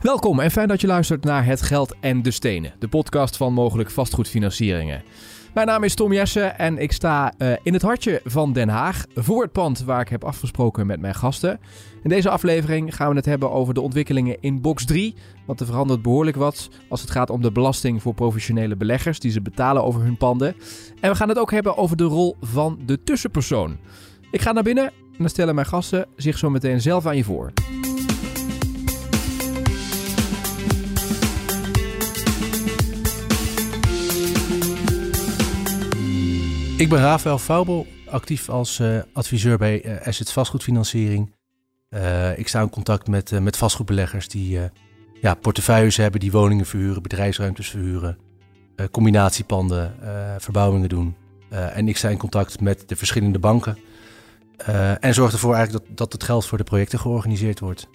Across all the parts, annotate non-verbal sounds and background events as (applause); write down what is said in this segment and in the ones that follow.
Welkom en fijn dat je luistert naar Het Geld en de Stenen, de podcast van mogelijk vastgoedfinancieringen. Mijn naam is Tom Jessen en ik sta uh, in het hartje van Den Haag voor het pand waar ik heb afgesproken met mijn gasten. In deze aflevering gaan we het hebben over de ontwikkelingen in box 3, want er verandert behoorlijk wat als het gaat om de belasting voor professionele beleggers die ze betalen over hun panden. En we gaan het ook hebben over de rol van de tussenpersoon. Ik ga naar binnen en dan stellen mijn gasten zich zo meteen zelf aan je voor. Ik ben Rafael Faubel, actief als uh, adviseur bij uh, Assets Vastgoedfinanciering. Uh, ik sta in contact met, met vastgoedbeleggers die ja, portefeuilles hebben, die woningen verhuren, bedrijfsruimtes verhuren, combinatiepanden, verbouwingen doen. en ik sta in contact met de verschillende banken en zorg ervoor eigenlijk dat, dat het geld voor de projecten georganiseerd wordt.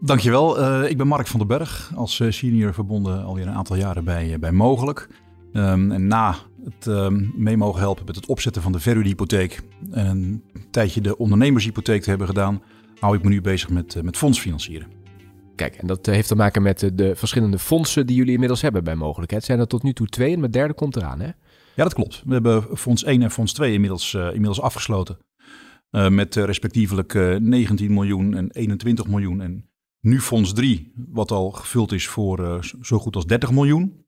Dankjewel, ik ben Mark van den Berg, als senior verbonden alweer een aantal jaren bij, bij Mogelijk. Um, en na het um, mee mogen helpen met het opzetten van de verhuurhypotheek en een tijdje de ondernemershypotheek te hebben gedaan, hou ik me nu bezig met, uh, met fondsfinancieren. Kijk, en dat uh, heeft te maken met de, de verschillende fondsen die jullie inmiddels hebben bij mogelijkheid. Zijn er tot nu toe twee en het derde komt eraan, hè? Ja, dat klopt. We hebben fonds 1 en fonds 2 inmiddels, uh, inmiddels afgesloten. met respectievelijk 19 miljoen en 21 miljoen. En nu fonds 3, wat al gevuld is voor zo goed als 30 miljoen.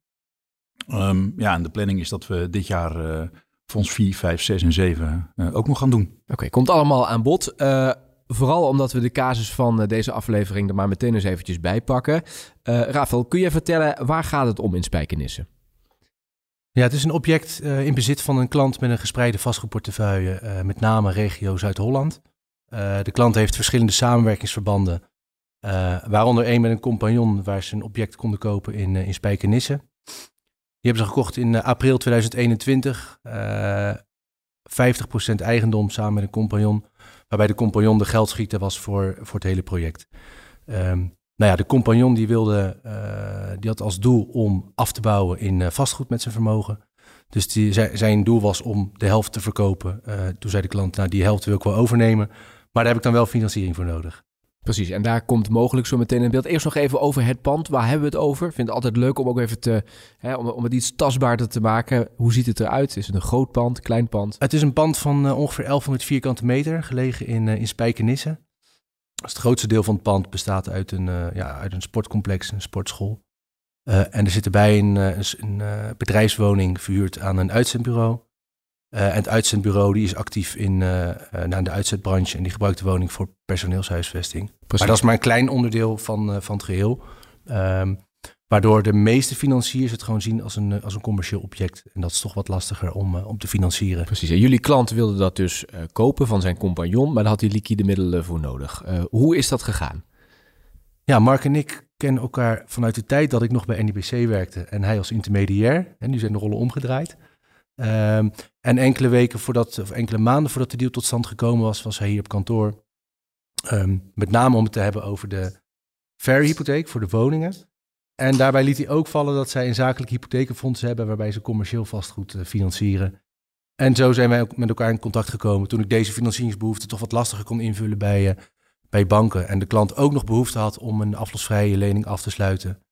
Um, ja, en de planning is dat we dit jaar uh, fonds 4, 5, 6 en 7 uh, ook nog gaan doen. Oké, okay, komt allemaal aan bod. Uh, vooral omdat we de casus van deze aflevering er maar meteen eens eventjes bij pakken. Rafael, kun je vertellen waar gaat het om in Spijkenisse? Ja, het is een object in bezit van een klant met een gespreide vastgoedportefeuille, met name regio Zuid-Holland. de klant heeft verschillende samenwerkingsverbanden, waaronder één met een compagnon waar ze een object konden kopen in, in Spijkenisse. Hebben ze gekocht in eh, april 2021. Uh, 50% eigendom samen met een compagnon. Waarbij de compagnon de geldschieter was voor, voor het hele project. Um, nou ja, de compagnon die wilde, uh, die had als doel om af te bouwen in vastgoed met zijn vermogen. Dus die, zijn doel was om de helft te verkopen. Toen zei de klant, nou die helft wil ik wel overnemen. Maar daar heb ik dan wel financiering voor nodig. Precies, en daar komt mogelijk zo meteen in beeld. Eerst nog even over het pand. Waar hebben we het over? Ik vind het altijd leuk om ook even hè, om, om het iets tastbaarder te maken. Hoe ziet het eruit? Is het een groot pand, klein pand? Het is een pand van uh, ongeveer 1100 vierkante meter, gelegen in, uh, in Spijkenisse. het grootste deel van het pand bestaat uit een, uh, ja, uit een sportcomplex, een sportschool. en er zit erbij een, een, een bedrijfswoning verhuurd aan een uitzendbureau. Uh, en het uitzendbureau die is actief in uh, uh, de uitzetbranche en die gebruikt de woning voor personeelshuisvesting. Precies. Maar dat is maar een klein onderdeel van, van het geheel. Um, waardoor de meeste financiers het gewoon zien als een, als een commercieel object. En dat is toch wat lastiger om, om te financieren. Precies. En jullie klant wilde dat dus kopen van zijn compagnon, maar daar had hij liquide middelen voor nodig. hoe is dat gegaan? Ja, Mark en ik kennen elkaar vanuit de tijd dat ik nog bij NIBC werkte en hij als intermediair. En nu zijn de rollen omgedraaid. Um, en enkele weken voordat, of enkele maanden voordat de deal tot stand gekomen was, was hij hier op kantoor. Um, met name om het te hebben over de hypotheek voor de woningen. En daarbij liet hij ook vallen dat zij een zakelijk hypothekenfonds hebben waarbij ze commercieel vastgoed uh, financieren. En zo zijn wij ook met elkaar in contact gekomen toen ik deze financieringsbehoefte toch wat lastiger kon invullen bij, uh, bij banken. En de klant ook nog behoefte had om een aflosvrije lening af te sluiten.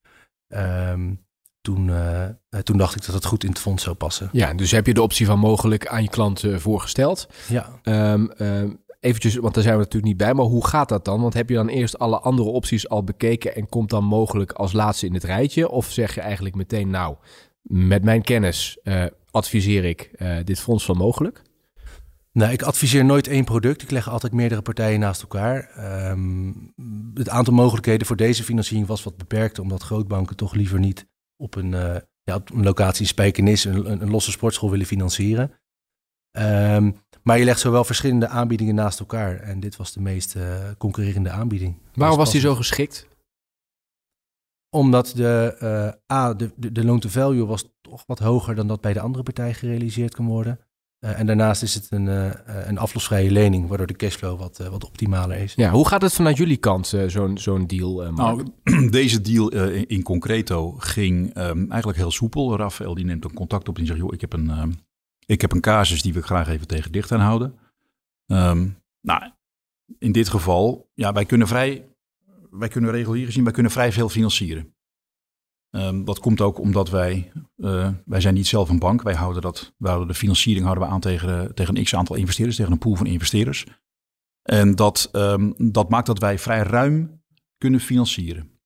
Um, toen, uh, toen dacht ik dat het goed in het fonds zou passen. Ja, dus heb je de optie van mogelijk aan je klant uh, voorgesteld. Ja. Um, um, eventjes, want daar zijn we natuurlijk niet bij, maar hoe gaat dat dan? Want heb je dan eerst alle andere opties al bekeken en komt dan mogelijk als laatste in het rijtje? Of zeg je eigenlijk meteen, nou, met mijn kennis uh, adviseer ik dit fonds van mogelijk? Nou, ik adviseer nooit één product. Ik leg altijd meerdere partijen naast elkaar. Um, het aantal mogelijkheden voor deze financiering was wat beperkt, omdat grootbanken toch liever niet op een, uh, ja, op een locatie in Spijkenis een, een, een, losse sportschool willen financieren. Um, maar je legt zowel verschillende aanbiedingen naast elkaar. En dit was de meest uh, concurrerende aanbieding. Waarom was die zo geschikt? Omdat de, uh, A, de, de, de loan to value was toch wat hoger dan dat bij de andere partij gerealiseerd kan worden. Uh, en daarnaast is het een, uh, een aflosvrije lening, waardoor de cashflow wat, uh, wat optimaler is. Ja, hoe gaat het vanuit jullie kant, zo'n zo'n deal? nou, (clears throat) deze deal in, in, concreto ging um, eigenlijk heel soepel. Rafael die neemt een contact op en zegt, joh, ik heb een, um, ik heb een casus die we graag even tegen dicht aanhouden. Um, nou, in dit geval, ja, wij kunnen vrij wij kunnen regulier gezien, wij kunnen vrij veel financieren. Dat komt ook omdat wij, uh, wij zijn niet zelf een bank. Wij houden, dat, wij houden de financiering houden we aan tegen, tegen een x aantal investeerders, tegen een pool van investeerders. En dat, dat maakt dat wij vrij ruim kunnen financieren.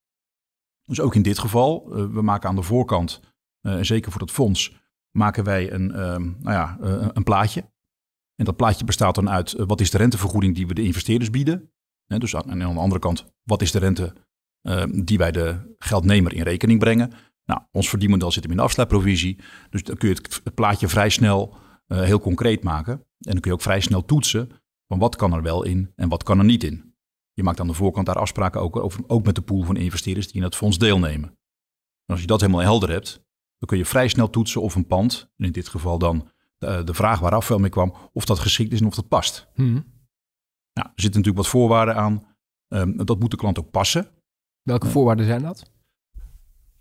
Dus ook in dit geval, uh, we maken aan de voorkant, uh, zeker voor het fonds, maken wij een, um, nou ja, een plaatje. En dat plaatje bestaat dan uit wat is de rentevergoeding die we de investeerders bieden. En dus aan, en aan de andere kant, wat is de rente die wij de geldnemer in rekening brengen. Nou, ons verdienmodel zit hem in de afsluitprovisie. Dus dan kun je het, plaatje vrij snel heel concreet maken. En dan kun je ook vrij snel toetsen van wat kan er wel in en wat kan er niet in. Je maakt aan de voorkant daar afspraken ook, over, ook met de pool van investeerders die in het fonds deelnemen. En als je dat helemaal helder hebt, dan kun je vrij snel toetsen of een pand, in dit geval dan de, de vraag waar afval mee kwam, of dat geschikt is en of dat past. Hmm. Nou, er zitten natuurlijk wat voorwaarden aan. Um, dat moet de klant ook passen. Welke voorwaarden zijn dat?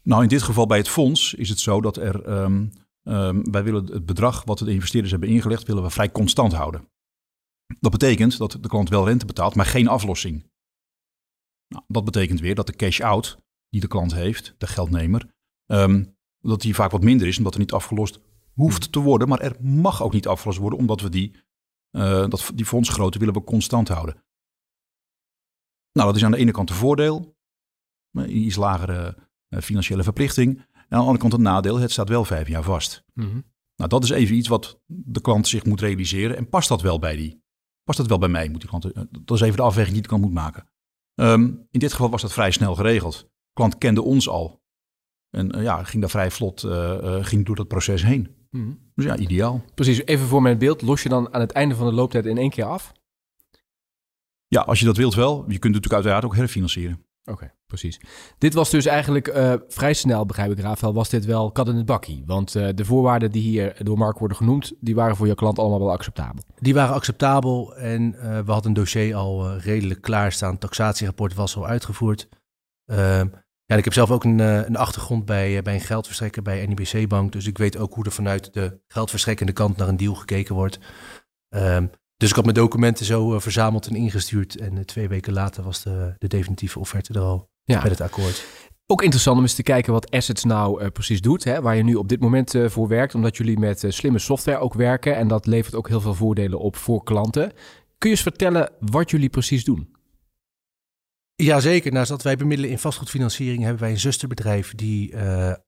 Nou, in dit geval bij het fonds is het zo dat er, um, um, wij willen het bedrag wat de investeerders hebben ingelegd, willen we vrij constant houden. Dat betekent dat de klant wel rente betaalt, maar geen aflossing. Nou, dat betekent weer dat de cash-out die de klant heeft, de geldnemer, um, dat die vaak wat minder is, omdat er niet afgelost hoeft te worden, maar er mag ook niet afgelost worden, omdat we die, uh, dat, die fondsgrootte willen we constant houden. Nou, dat is aan de ene kant een voordeel een iets lagere eh, financiële verplichting. En aan de andere kant het nadeel, het staat wel vijf jaar vast. Mhm. Nou, dat is even iets wat de klant zich moet realiseren. En past dat wel bij die? Past dat wel bij mij? Moet die klant, eh, dat is even de afweging die de klant moet maken. Um, in dit geval was dat vrij snel geregeld. De klant kende ons al. En uh, ja, ging daar vrij vlot uh, uh, ging door dat proces heen. Mm Dus ja, ideaal. Precies, even voor mijn beeld. Los je dan aan het einde van de looptijd in één keer af? Ja, als je dat wilt wel. Je kunt het natuurlijk uiteraard ook herfinancieren. Oké, precies. Dit was dus eigenlijk uh, vrij snel, begrijp ik Rafael, was dit wel kat in het bakkie. Want uh, de voorwaarden die hier door Mark worden genoemd, die waren voor je klant allemaal wel acceptabel. Die waren acceptabel en uh, we hadden een dossier al redelijk klaarstaan. Taxatierapport was al uitgevoerd. Ehm, ja, ik heb zelf ook een, een achtergrond bij, bij een geldverstrekker bij NIBC Bank. Dus ik weet ook hoe er vanuit de geldverstrekkende kant naar een deal gekeken wordt. Um, dus ik had mijn documenten zo uh, verzameld en ingestuurd. En uh, twee weken later was de, de definitieve offerte er al ja. met het akkoord. Ook interessant om eens te kijken wat Assets nou uh, precies doet. Hè, waar je nu op dit moment voor werkt. Omdat jullie met slimme software ook werken. En dat levert ook heel veel voordelen op voor klanten. Kun je eens vertellen wat jullie precies doen? Jazeker. Naast dat wij bemiddelen in vastgoedfinanciering, hebben wij een zusterbedrijf die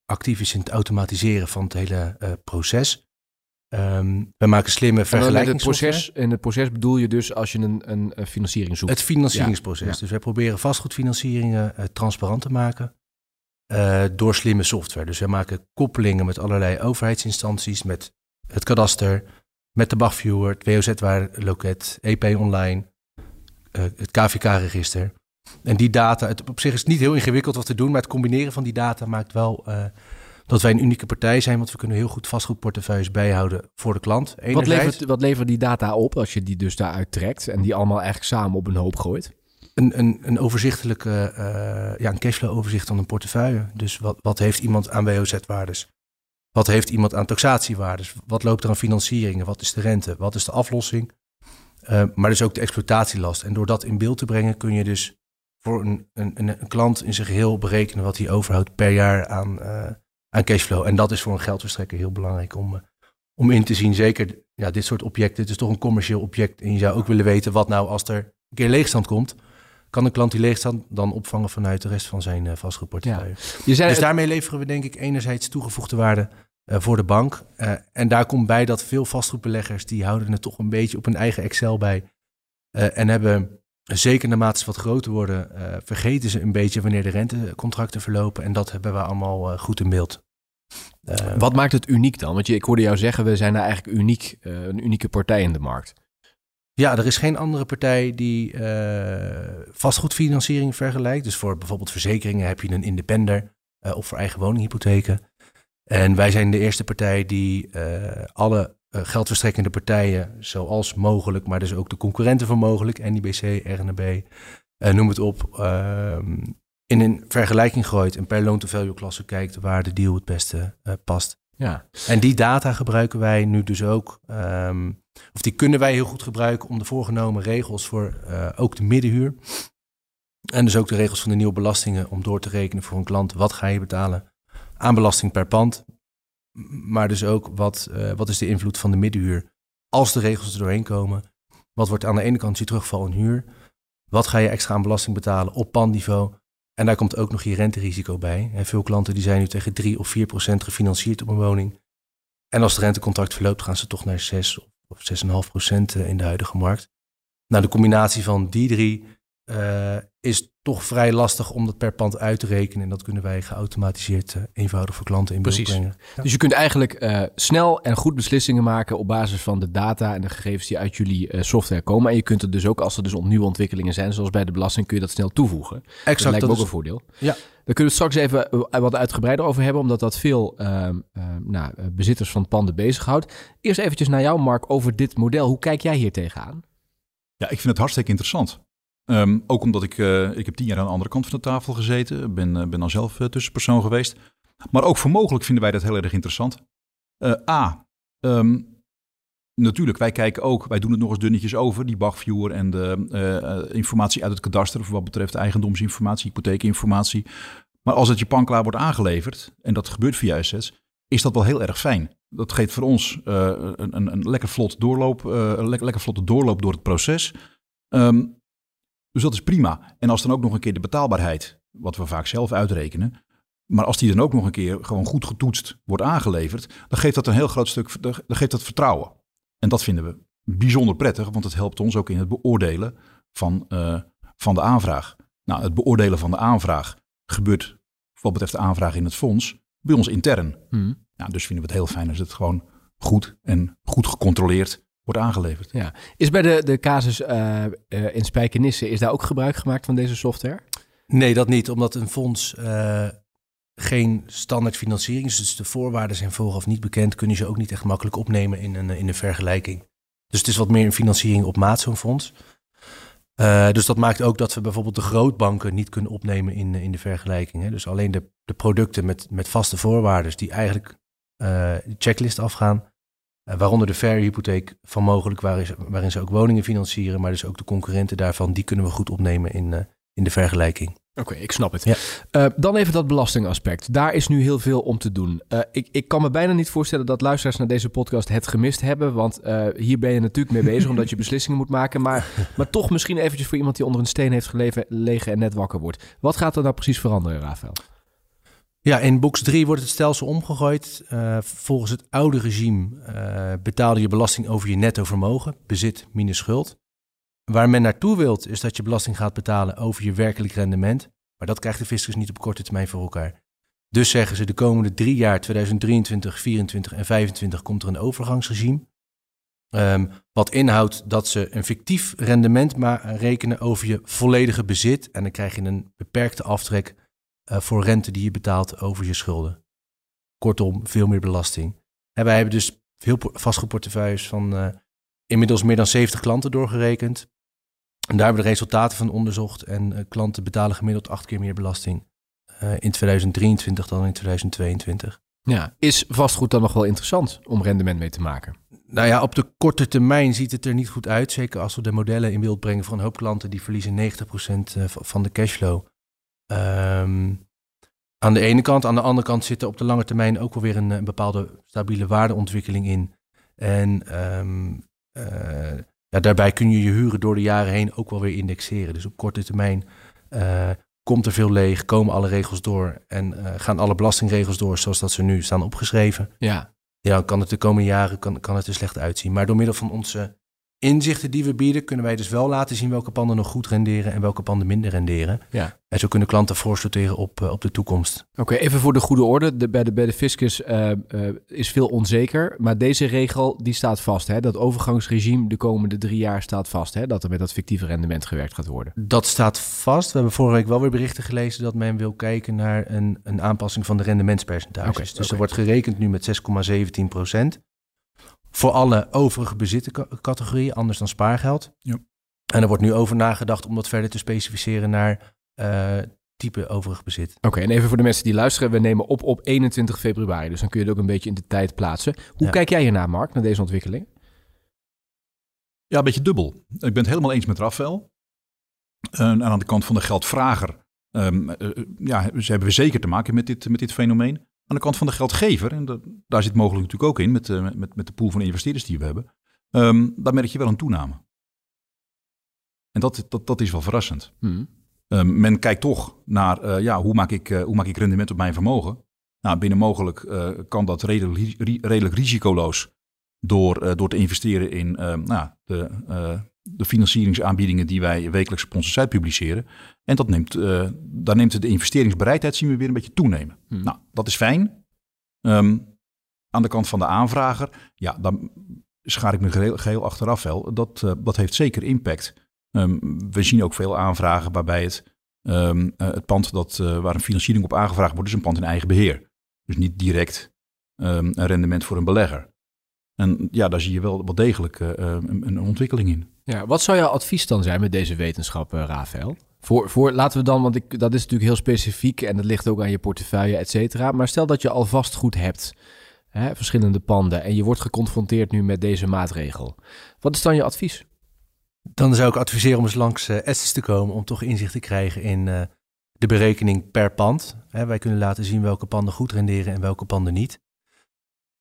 actief is in het automatiseren van het hele proces. Um, we maken slimme vergelijkingsproces. In het proces bedoel je dus als je een, een, financiering zoekt? Het financieringsproces. Dus wij proberen vastgoedfinancieringen uh, transparant te maken uh, door slimme software. Dus wij maken koppelingen met allerlei overheidsinstanties, met het kadaster, met de Bachviewer, het WOZ-loket, EP Online, uh, het KVK-register. En die data, het, op zich is het niet heel ingewikkeld wat te doen, maar het combineren van die data maakt wel dat wij een unieke partij zijn, want we kunnen heel goed vastgoedportefeuilles bijhouden voor de klant. Wat levert, wat levert die data op als je die dus daaruit trekt en die allemaal eigenlijk samen op een hoop gooit? Een, een, een overzichtelijke, uh, ja, een cashflow overzicht van een portefeuille. Dus wat, wat heeft iemand aan WOZ-waardes? Wat heeft iemand aan taxatiewaardes? Wat loopt er aan financieringen? Wat is de rente? Wat is de aflossing? Uh, maar dus ook de exploitatielast. En door dat in beeld te brengen kun je dus voor een, een, een klant in zijn geheel berekenen wat hij overhoudt per jaar aan, uh, aan cashflow. En dat is voor een geldverstrekker heel belangrijk om, eh, om in te zien. Zeker ja, dit soort objecten, het is toch een commercieel object. En je zou ook willen weten wat nou als er een keer leegstand komt. Kan de klant die leegstand dan opvangen vanuit de rest van zijn uh, vastgoedportefeuille? Ja. dus daarmee leveren we denk ik enerzijds toegevoegde waarde uh, voor de bank. Uh, en daar komt bij dat veel vastgoedbeleggers die houden het toch een beetje op hun eigen Excel bij. en hebben zeker naarmate ze wat groter worden, vergeten ze een beetje wanneer de rentecontracten verlopen. En dat hebben we allemaal goed in beeld. Uh, Wat maakt het uniek dan? Want je, ik hoorde jou zeggen, we zijn daar eigenlijk uniek, uh, een unieke partij in de markt. Ja, er is geen andere partij die uh, vastgoedfinanciering vergelijkt. Dus voor bijvoorbeeld verzekeringen heb je een independer of voor eigen woninghypotheken. En wij zijn de eerste partij die alle geldverstrekkende partijen, zoals mogelijk, maar dus ook de concurrenten van mogelijk, NIBC, RNB, noem het op, ehm, in een vergelijking gooit en per loan-to-value klasse kijkt waar de deal het beste uh, past. Ja. En die data gebruiken wij nu dus ook, um, of die kunnen wij heel goed gebruiken om de voorgenomen regels voor uh, ook de middenhuur En dus ook de regels van de nieuwe belastingen om door te rekenen voor een klant. Wat ga je betalen aan belasting per pand? Maar dus ook wat, uh, wat is de invloed van de middenhuur als de regels er doorheen komen? Wat wordt aan de ene kant je terugval in huur? Wat ga je extra aan belasting betalen op pandniveau? En daar komt ook nog je renterisico bij. En veel klanten die zijn nu tegen 3 of 4 procent gefinancierd op een woning. En als het rentecontract verloopt, gaan ze toch naar 6 of 6,5 procent in de huidige markt. Nou, de combinatie van die drie uh, is toch vrij lastig om dat per pand uit te rekenen. En dat kunnen wij geautomatiseerd uh, eenvoudig voor klanten in beeld brengen. Ja. Dus je kunt eigenlijk uh, snel en goed beslissingen maken op basis van de data en de gegevens die uit jullie software komen. En je kunt het dus ook, als er dus nieuwe ontwikkelingen zijn, zoals bij de belasting, kun je dat snel toevoegen. Exact. Dat lijkt dat me ook is... een voordeel. Ja. Daar kunnen we het straks even wat uitgebreider over hebben, omdat dat veel uh, uh, nou, bezitters van panden bezighoudt. Eerst eventjes naar jou, Mark, over dit model. Hoe kijk jij hier tegenaan? Ja, ik vind het hartstikke interessant. Um, ook omdat ik, uh, ik heb tien jaar aan de andere kant van de tafel gezeten. Ben, uh, ben dan zelf uh, tussenpersoon geweest. Maar ook voor mogelijk vinden wij dat heel erg interessant. A, um, natuurlijk, wij kijken ook, wij doen het nog eens dunnetjes over, die Bachviewer en de informatie uit het kadaster, voor wat betreft eigendomsinformatie, hypotheekinformatie. Maar als het Japan-klaar wordt aangeleverd, en dat gebeurt via assets, is dat wel heel erg fijn. Dat geeft voor ons een, een, lekker vlot doorloop, lekker, lekker vlotte doorloop door het proces. Um, dus dat is prima. En als dan ook nog een keer de betaalbaarheid, wat we vaak zelf uitrekenen, maar als die dan ook nog een keer gewoon goed getoetst wordt aangeleverd, dan geeft dat een heel groot stuk, dan geeft dat vertrouwen. En dat vinden we bijzonder prettig, want het helpt ons ook in het beoordelen van, uh, van de aanvraag. Nou, het beoordelen van de aanvraag gebeurt, wat betreft de aanvraag in het fonds, bij ons intern. Hmm. Nou, dus vinden we het heel fijn als het gewoon goed en goed gecontroleerd wordt aangeleverd. Ja. Is bij de, de casus uh, uh, in Spijkenisse, is daar ook gebruik gemaakt van deze software? Nee, dat niet, omdat een fonds uh, geen standaard financiering is. Dus de voorwaarden zijn vooraf niet bekend, kun je ze ook niet echt makkelijk opnemen in een, in een vergelijking. Dus het is wat meer een financiering op maat, zo'n fonds. dus dat maakt ook dat we bijvoorbeeld de grootbanken niet kunnen opnemen in, in de vergelijking. Hè. Dus alleen de, de producten met, met vaste voorwaarden, die eigenlijk de checklist afgaan, waaronder de fair hypotheek van mogelijk, waarin, waarin ze ook woningen financieren, maar dus ook de concurrenten daarvan, die kunnen we goed opnemen in, uh, in de vergelijking. Oké, okay, ik snap het. Ja. Uh, dan even dat belastingaspect. Daar is nu heel veel om te doen. ik, ik kan me bijna niet voorstellen dat luisteraars naar deze podcast het gemist hebben, want hier ben je natuurlijk mee bezig (laughs) omdat je beslissingen moet maken. Maar, maar toch misschien eventjes voor iemand die onder een steen heeft geleven, legen en net wakker wordt. Wat gaat er nou precies veranderen, Rafael? Ja, in box 3 wordt het stelsel omgegooid. Uh, volgens het oude regime uh, betaalde je belasting over je netto vermogen, bezit minus schuld. Waar men naartoe wilt, is dat je belasting gaat betalen over je werkelijk rendement. Maar dat krijgt de fiscus niet op korte termijn voor elkaar. Dus zeggen ze de komende drie jaar, 2023, 2024 en 2025, komt er een overgangsregime. Um, wat inhoudt dat ze een fictief rendement maar rekenen over je volledige bezit. En dan krijg je een beperkte aftrek voor rente die je betaalt over je schulden. Kortom, veel meer belasting. En wij hebben dus veel vastgoedportefeuilles van uh, inmiddels meer dan 70 klanten doorgerekend. En daar hebben we de resultaten van onderzocht. En uh, klanten betalen gemiddeld acht keer meer belasting in 2023 dan in 2022. Ja, is vastgoed dan nog wel interessant om rendement mee te maken? Nou ja, op de korte termijn ziet het er niet goed uit. Zeker als we de modellen in beeld brengen van een hoop klanten die verliezen 90% van de cashflow. Um, aan de ene kant. Aan de andere kant zit er op de lange termijn ook wel weer een, een bepaalde stabiele waardeontwikkeling in. En um, uh, ja, daarbij kun je je huren door de jaren heen ook wel weer indexeren. Dus op korte termijn uh, komt er veel leeg, komen alle regels door en uh, gaan alle belastingregels door zoals dat ze nu staan opgeschreven. Ja. Ja, kan het de komende jaren kan, kan het er slecht uitzien. Maar door middel van onze inzichten die we bieden, kunnen wij dus wel laten zien welke panden nog goed renderen en welke panden minder renderen. Ja. En zo kunnen klanten voorsorteren op, uh, op de toekomst. Oké, okay, even voor de goede orde. De, bij, de, bij de fiscus uh, uh, is veel onzeker, maar deze regel die staat vast. Hè? Dat overgangsregime de komende drie jaar staat vast. Hè? Dat er met dat fictieve rendement gewerkt gaat worden. Dat staat vast. We hebben vorige week wel weer berichten gelezen dat men wil kijken naar een, een aanpassing van de rendementspercentages. Okay, dus okay. er wordt gerekend nu met 6,17 procent voor alle overige bezittencategorieën, anders dan spaargeld. Ja. En er wordt nu over nagedacht om dat verder te specificeren naar uh, type overig bezit. Oké, okay, en even voor de mensen die luisteren, we nemen op op 21 februari, dus dan kun je het ook een beetje in de tijd plaatsen. Hoe Ja. kijk jij hiernaar, Mark, naar deze ontwikkeling? Ja, een beetje dubbel. Ik ben het helemaal eens met Rafael. en aan de kant van de geldvrager um, ja, ze hebben we zeker te maken met dit, met dit fenomeen. Aan de kant van de geldgever, en dat, daar zit mogelijk natuurlijk ook in met, met, met de pool van investeerders die we hebben, um, daar merk je wel een toename. En dat, dat, dat is wel verrassend. Hmm. Um, men kijkt toch naar uh, ja, hoe, maak ik, uh, hoe maak ik rendement op mijn vermogen. Nou, binnen mogelijk kan dat redelijk, redelijk risicoloos door, door te investeren in nou, de, de financieringsaanbiedingen die wij wekelijks op onze site publiceren. En dat neemt, daar neemt de investeringsbereidheid zien we weer een beetje toenemen. Hmm. Nou, dat is fijn. Um, aan de kant van de aanvrager, ja, dan schaar ik me geheel, geheel achteraf wel. Dat, dat heeft zeker impact. Um, we zien ook veel aanvragen waarbij het, um, uh, het pand dat, uh, waar een financiering op aangevraagd wordt, is een pand in eigen beheer. Dus niet direct een rendement voor een belegger. En ja, daar zie je wel wat degelijk uh, een, een, ontwikkeling in. Ja, wat zou jouw advies dan zijn met deze wetenschap, Rafael? Voor, voor, laten we dan, want ik, dat is natuurlijk heel specifiek en dat ligt ook aan je portefeuille, et cetera. Maar stel dat je al vastgoed hebt, hè, verschillende panden, en je wordt geconfronteerd nu met deze maatregel. Wat is dan je advies? Dan zou ik adviseren om eens langs uh, te komen om toch inzicht te krijgen in uh, de berekening per pand. Hè, wij kunnen laten zien welke panden goed renderen en welke panden niet.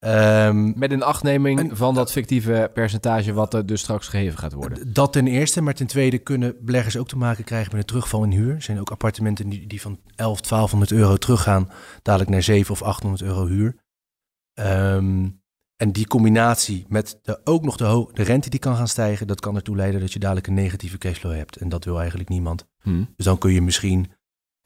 Um, Met een achtneming van dat fictieve percentage wat er dus straks gegeven gaat worden. Dat ten eerste, maar ten tweede kunnen beleggers ook te maken krijgen met een terugval in huur. Er zijn ook appartementen die, die van 11, 1200 euro teruggaan, dadelijk naar 7 of 800 euro huur. Um, en die combinatie met de, ook nog de, de, rente die kan gaan stijgen, dat kan ertoe leiden dat je dadelijk een negatieve cashflow hebt. En dat wil eigenlijk niemand. Hmm. Dus dan kun je misschien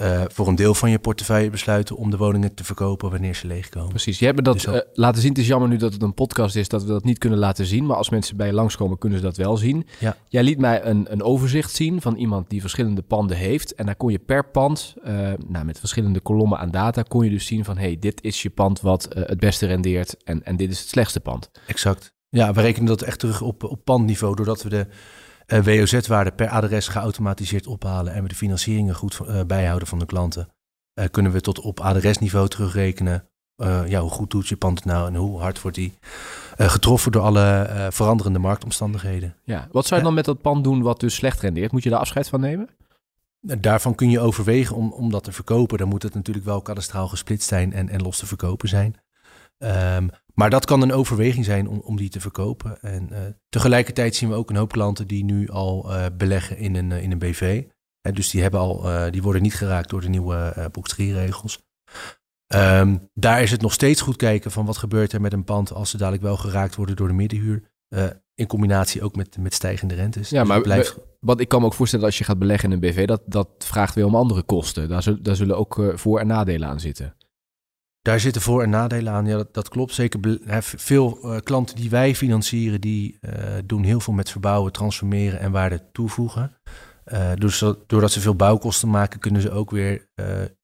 uh, voor een deel van je portefeuille besluiten om de woningen te verkopen wanneer ze leegkomen. Precies, je hebt dat dus uh, laten zien. Het is jammer nu dat het een podcast is dat we dat niet kunnen laten zien. Maar als mensen bij je langskomen, kunnen ze dat wel zien. Ja. Jij liet mij een, een overzicht zien van iemand die verschillende panden heeft. En daar kon je per pand, uh, nou, met verschillende kolommen aan data, kon je dus zien van hey, dit is je pand wat het beste rendeert en, en dit is het slechtste pand. Exact. Ja, we rekenen dat echt terug op, op pandniveau, doordat we de uh, WOZ-waarde per adres geautomatiseerd ophalen en we de financieringen goed uh, bijhouden van de klanten, uh, kunnen we tot op adresniveau terugrekenen. ja, hoe goed doet je pand nou en hoe hard wordt die getroffen door alle veranderende marktomstandigheden. Ja, wat zou je dan met dat pand doen wat dus slecht rendeert? Moet je daar afscheid van nemen? Daarvan kun je overwegen om, om dat te verkopen. Dan moet het natuurlijk wel kadastraal gesplitst zijn en, en los te verkopen zijn. Um, maar dat kan een overweging zijn om, om die te verkopen. En uh, tegelijkertijd zien we ook een hoop klanten die nu al uh, beleggen in een, uh, in een BV. En dus die, hebben al, die worden niet geraakt door de nieuwe uh, box 3 regels. Um, daar is het nog steeds goed kijken van wat gebeurt er met een pand als ze dadelijk wel geraakt worden door de middenhuur. in combinatie ook met, met stijgende rentes. Ja, dus maar blijft... wat ik kan me ook voorstellen als je gaat beleggen in een BV, dat, dat vraagt weer om andere kosten. Daar, zullen, daar zullen ook voor- en nadelen aan zitten. Daar zitten voor- en nadelen aan. Ja, dat, klopt. Zeker veel uh, klanten die wij financieren, die uh, doen heel veel met verbouwen, transformeren en waarde toevoegen. Uh, dus doordat ze veel bouwkosten maken, kunnen ze ook weer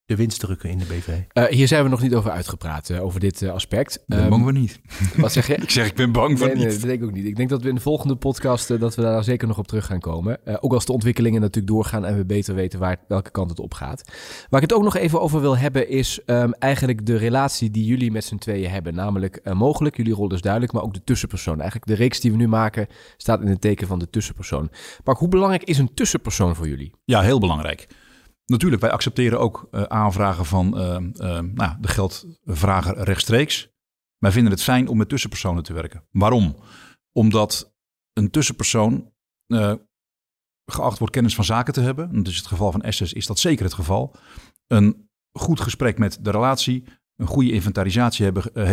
de winst drukken in de BV. Uh, hier zijn we nog niet over uitgepraat, uh, over dit uh, aspect. Dat um, bang we niet. (laughs) Wat zeg je? ik zeg, ik ben bang voor nee, niet. Nee, dat denk ik ook niet. Ik denk dat we in de volgende podcast dat we daar zeker nog op terug gaan komen. ook als de ontwikkelingen natuurlijk doorgaan en we beter weten waar, welke kant het op gaat. Waar ik het ook nog even over wil hebben is um, eigenlijk de relatie die jullie met z'n tweeën hebben. Namelijk mogelijk, jullie rol is duidelijk, maar ook de tussenpersoon. Eigenlijk de reeks die we nu maken staat in het teken van de tussenpersoon. Maar hoe belangrijk is een tussenpersoon voor jullie? Ja, heel belangrijk. Natuurlijk, wij accepteren ook uh, aanvragen van uh, uh, nou, de geldvrager rechtstreeks. Wij vinden het fijn om met tussenpersonen te werken. Waarom? Omdat een tussenpersoon geacht wordt kennis van zaken te hebben. Dat het geval van SS, is dat zeker het geval. Een goed gesprek met de relatie, een goede inventarisatie hebben,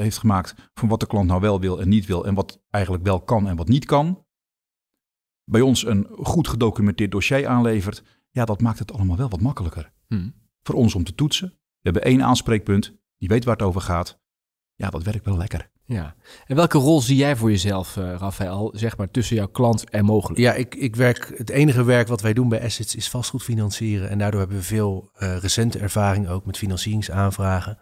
heeft gemaakt van wat de klant nou wel wil en niet wil en wat eigenlijk wel kan en wat niet kan. Bij ons een goed gedocumenteerd dossier aanlevert ja, dat maakt het allemaal wel wat makkelijker. Hmm. Voor ons om te toetsen. We hebben één aanspreekpunt, die weet waar het over gaat. Ja, dat werkt wel lekker. Ja. En welke rol zie jij voor jezelf, uh, Rafael, zeg maar tussen jouw klant en mogelijk? Ja, ik, ik werk, het enige werk wat wij doen bij Assets is vastgoed financieren. En daardoor hebben we veel uh, recente ervaring ook met financieringsaanvragen.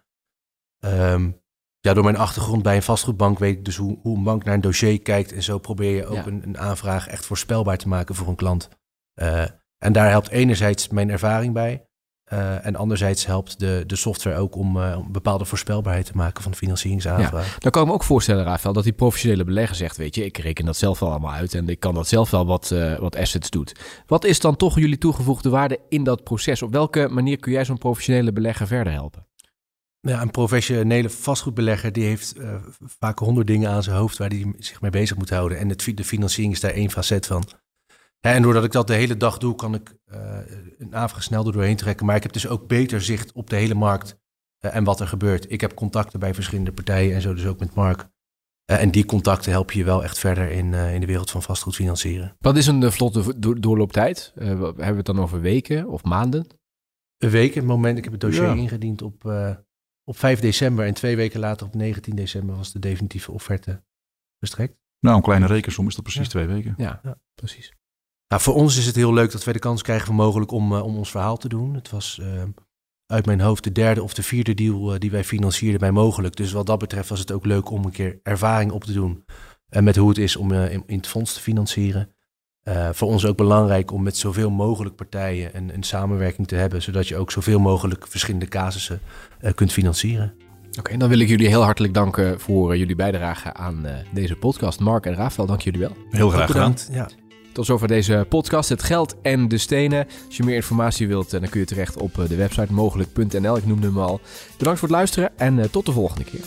Um, ja, door mijn achtergrond bij een vastgoedbank weet ik dus hoe, hoe een bank naar een dossier kijkt. En zo probeer je ook een, een, aanvraag echt voorspelbaar te maken voor een klant. Uh, en daar helpt enerzijds mijn ervaring bij. Uh, en anderzijds helpt de, de software ook om uh, bepaalde voorspelbaarheid te maken van de financieringsaanvraag. Ja, dan kan ik me ook voorstellen, Rafael, dat die professionele belegger zegt: Weet je, ik reken dat zelf wel allemaal uit en ik kan dat zelf wel wat, uh, wat assets doet. Wat is dan toch jullie toegevoegde waarde in dat proces? Op welke manier kun jij zo'n professionele belegger verder helpen? Ja, een professionele vastgoedbelegger die heeft vaak honderd dingen aan zijn hoofd waar hij zich mee bezig moet houden. En het, de financiering is daar één facet van. Ja, en doordat ik dat de hele dag doe, kan ik uh, een snel er doorheen trekken. Maar ik heb dus ook beter zicht op de hele markt uh, en wat er gebeurt. Ik heb contacten bij verschillende partijen en zo dus ook met Mark. Uh, en die contacten helpen je wel echt verder in, in de wereld van vastgoed financieren. Wat is een vlotte do doorlooptijd? hebben we het dan over weken of maanden? Een week, het moment. Ik heb het dossier ja. ingediend op, op 5 december. En twee weken later, op 19 december, was de definitieve offerte bestrekt. Nou, een kleine rekensom is dat precies ja. twee weken. Ja, ja, precies. Nou, voor ons is het heel leuk dat wij de kans krijgen van mogelijk om, uh, om ons verhaal te doen. Het was uh, uit mijn hoofd de derde of de vierde deal uh, die wij financierden bij mogelijk. Dus wat dat betreft was het ook leuk om een keer ervaring op te doen met hoe het is om in, in, het fonds te financieren. voor ons ook belangrijk om met zoveel mogelijk partijen een, een, samenwerking te hebben, zodat je ook zoveel mogelijk verschillende casussen kunt financieren. Oké, okay, dan wil ik jullie heel hartelijk danken voor jullie bijdrage aan deze podcast. Mark en Rafael, dank jullie wel. Heel graag gedaan. Ja. Tot zover deze podcast, het geld en de stenen. Als je meer informatie wilt, dan kun je terecht op de website mogelijk.nl. Ik noemde hem al. Bedankt voor het luisteren en tot de volgende keer.